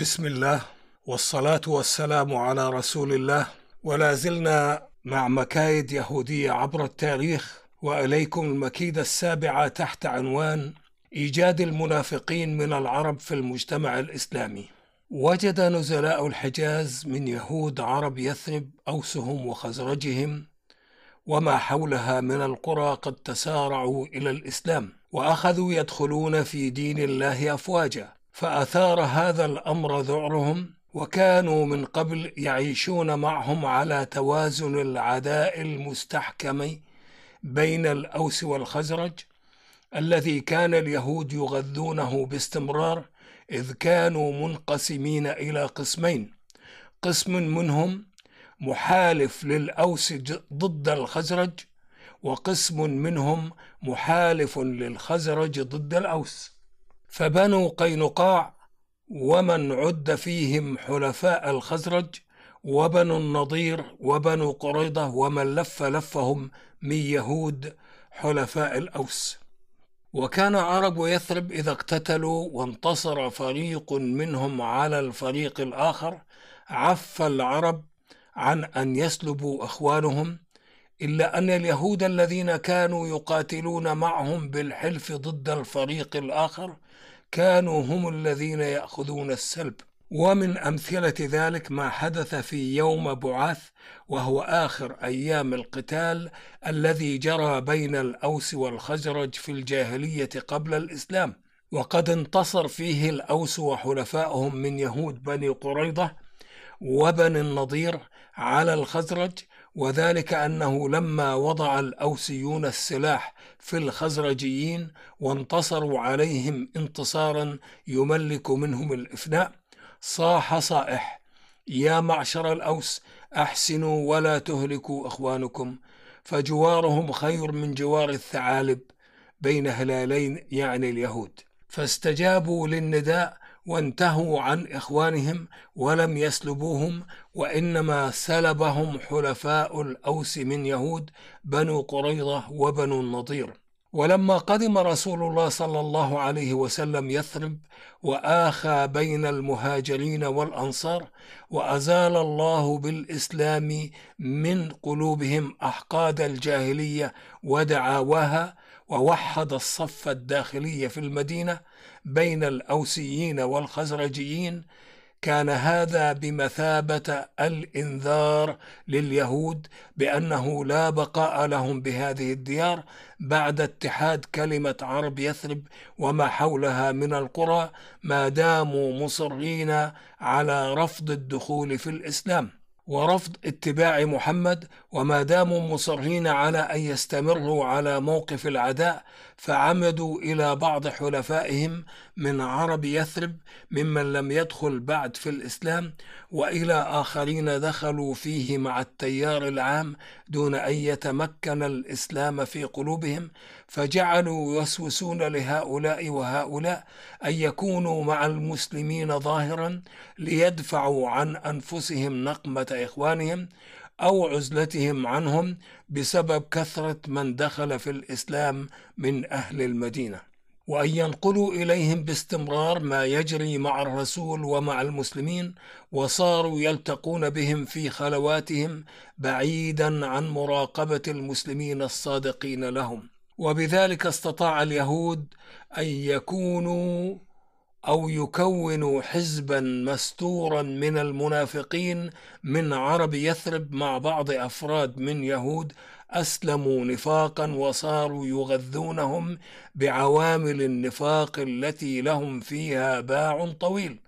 بسم الله والصلاة والسلام على رسول الله. ولا زلنا مع مكايد يهودية عبر التاريخ وإليكم المكيدة السابعة تحت عنوان إيجاد المنافقين من العرب في المجتمع الإسلامي. وجد نزلاء الحجاز من يهود عرب يثرب أوسهم وخزرجهم وما حولها من القرى قد تسارعوا إلى الإسلام وأخذوا يدخلون في دين الله أفواجا. فأثار هذا الأمر ذعرهم وكانوا من قبل يعيشون معهم على توازن العداء المستحكم بين الأوس والخزرج الذي كان اليهود يغذونه باستمرار إذ كانوا منقسمين إلى قسمين. قسم منهم محالف للأوس ضد الخزرج وقسم منهم محالف للخزرج ضد الأوس. فبنو قينقاع ومن عد فيهم حلفاء الخزرج وبنو النضير وبنو قريضة ومن لف لفهم من يهود حلفاء الأوس. وكان عرب يثرب إذا اقتتلوا وانتصر فريق منهم على الفريق الآخر عف العرب عن أن يسلبوا إخوانهم إلا أن اليهود الذين كانوا يقاتلون معهم بالحلف ضد الفريق الآخر كانوا هم الذين يأخذون السلب. ومن أمثلة ذلك ما حدث في يوم بعاث وهو آخر أيام القتال الذي جرى بين الأوس والخزرج في الجاهلية قبل الإسلام. وقد انتصر فيه الأوس وحلفائهم من يهود بني قريضة وبني النضير على الخزرج وذلك أنه لما وضع الأوسيون السلاح في الخزرجيين وانتصروا عليهم انتصارا يملك منهم الإفناء صاح صائح يا معشر الأوس أحسنوا ولا تهلكوا إخوانكم فجوارهم خير من جوار الثعالب بين هلالين يعني اليهود. فاستجابوا للنداء وانتهوا عن إخوانهم ولم يسلبوهم وإنما سلبهم حلفاء الأوس من يهود بنو قريظة وبنو النضير. ولما قدم رسول الله صلى الله عليه وسلم يثرب وآخى بين المهاجرين والأنصار وأزال الله بالإسلام من قلوبهم أحقاد الجاهلية ودعاواها ووحد الصف الداخلي في المدينة بين الأوسيين والخزرجيين كان هذا بمثابة الإنذار لليهود بأنه لا بقاء لهم بهذه الديار بعد اتحاد كلمة عرب يثرب وما حولها من القرى ما داموا مصرين على رفض الدخول في الإسلام. ورفض اتباع محمد وما داموا مصرين على أن يستمروا على موقف العداء فعمدوا إلى بعض حلفائهم من عرب يثرب ممن لم يدخل بعد في الإسلام وإلى آخرين دخلوا فيه مع التيار العام دون أن يتمكن الإسلام في قلوبهم فجعلوا يوسوسون لهؤلاء وهؤلاء أن يكونوا مع المسلمين ظاهرا ليدفعوا عن أنفسهم نقمة إخوانهم أو عزلتهم عنهم بسبب كثرة من دخل في الإسلام من أهل المدينة وأن ينقلوا إليهم باستمرار ما يجري مع الرسول ومع المسلمين وصاروا يلتقون بهم في خلواتهم بعيدا عن مراقبة المسلمين الصادقين لهم. وبذلك استطاع اليهود أن يكونوا أو يكونوا حزبا مستورا من المنافقين من عرب يثرب مع بعض أفراد من يهود أسلموا نفاقا وصاروا يغذونهم بعوامل النفاق التي لهم فيها باع طويل.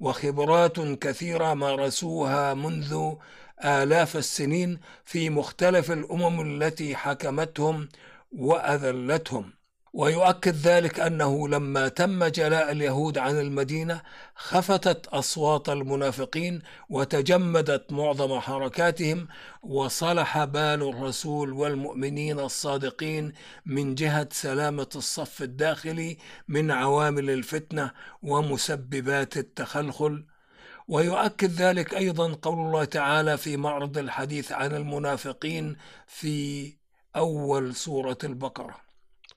وخبرات كثيرة مارسوها منذ آلاف السنين في مختلف الأمم التي حكمتهم وأذلتهم. ويؤكد ذلك أنه لما تم جلاء اليهود عن المدينة خفتت أصوات المنافقين وتجمدت معظم حركاتهم وصلح بال الرسول والمؤمنين الصادقين من جهة سلامة الصف الداخلي من عوامل الفتنة ومسببات التخلخل. ويؤكد ذلك أيضا قول الله تعالى في معرض الحديث عن المنافقين في أول سورة البقرة.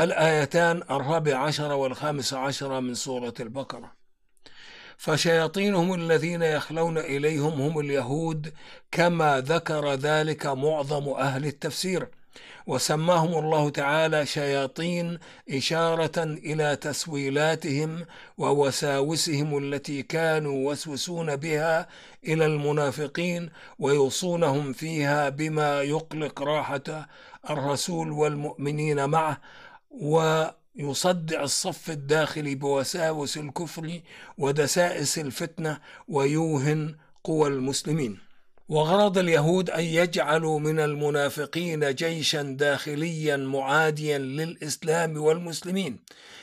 الآيتان الرابع عشر والخامس عشر من سورة البقرة. فشياطينهم الذين يخلون إليهم هم اليهود كما ذكر ذلك معظم أهل التفسير. وسماهم الله تعالى شياطين إشارة إلى تسويلاتهم ووساوسهم التي كانوا يوسوسون بها إلى المنافقين ويوصونهم فيها بما يقلق راحة الرسول والمؤمنين معه. ويصدع الصف الداخلي بوساوس الكفر ودسائس الفتنة ويوهن قوى المسلمين. وغرض اليهود أن يجعلوا من المنافقين جيشا داخليا معاديا للإسلام والمسلمين.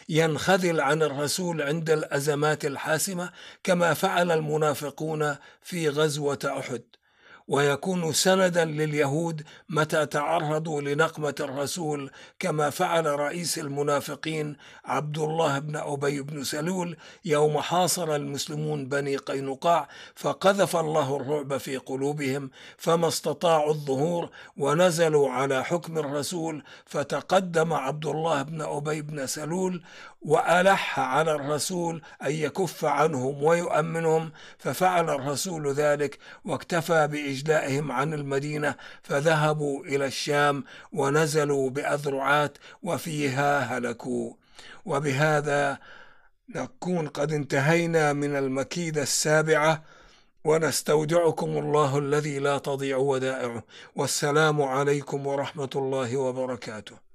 ينخذل عن الرسول عند الأزمات الحاسمة كما فعل المنافقون في غزوة أحد. ويكون سندا لليهود متى تعرضوا لنقمة الرسول كما فعل رئيس المنافقين عبد الله بن أبي بن سلول يوم حاصر المسلمون بني قينقاع فقذف الله الرعب في قلوبهم فما استطاعوا الظهور ونزلوا على حكم الرسول فتقدم عبد الله بن أبي بن سلول وألح على الرسول أن يكف عنهم ويؤمنهم ففعل الرسول ذلك واكتفى بإجلائهم عن المدينة فذهبوا إلى الشام ونزلوا بأذرعات وفيها هلكوا. وبهذا نكون قد انتهينا من المكيدة السابعة ونستودعكم الله الذي لا تضيع ودائعه. والسلام عليكم ورحمة الله وبركاته.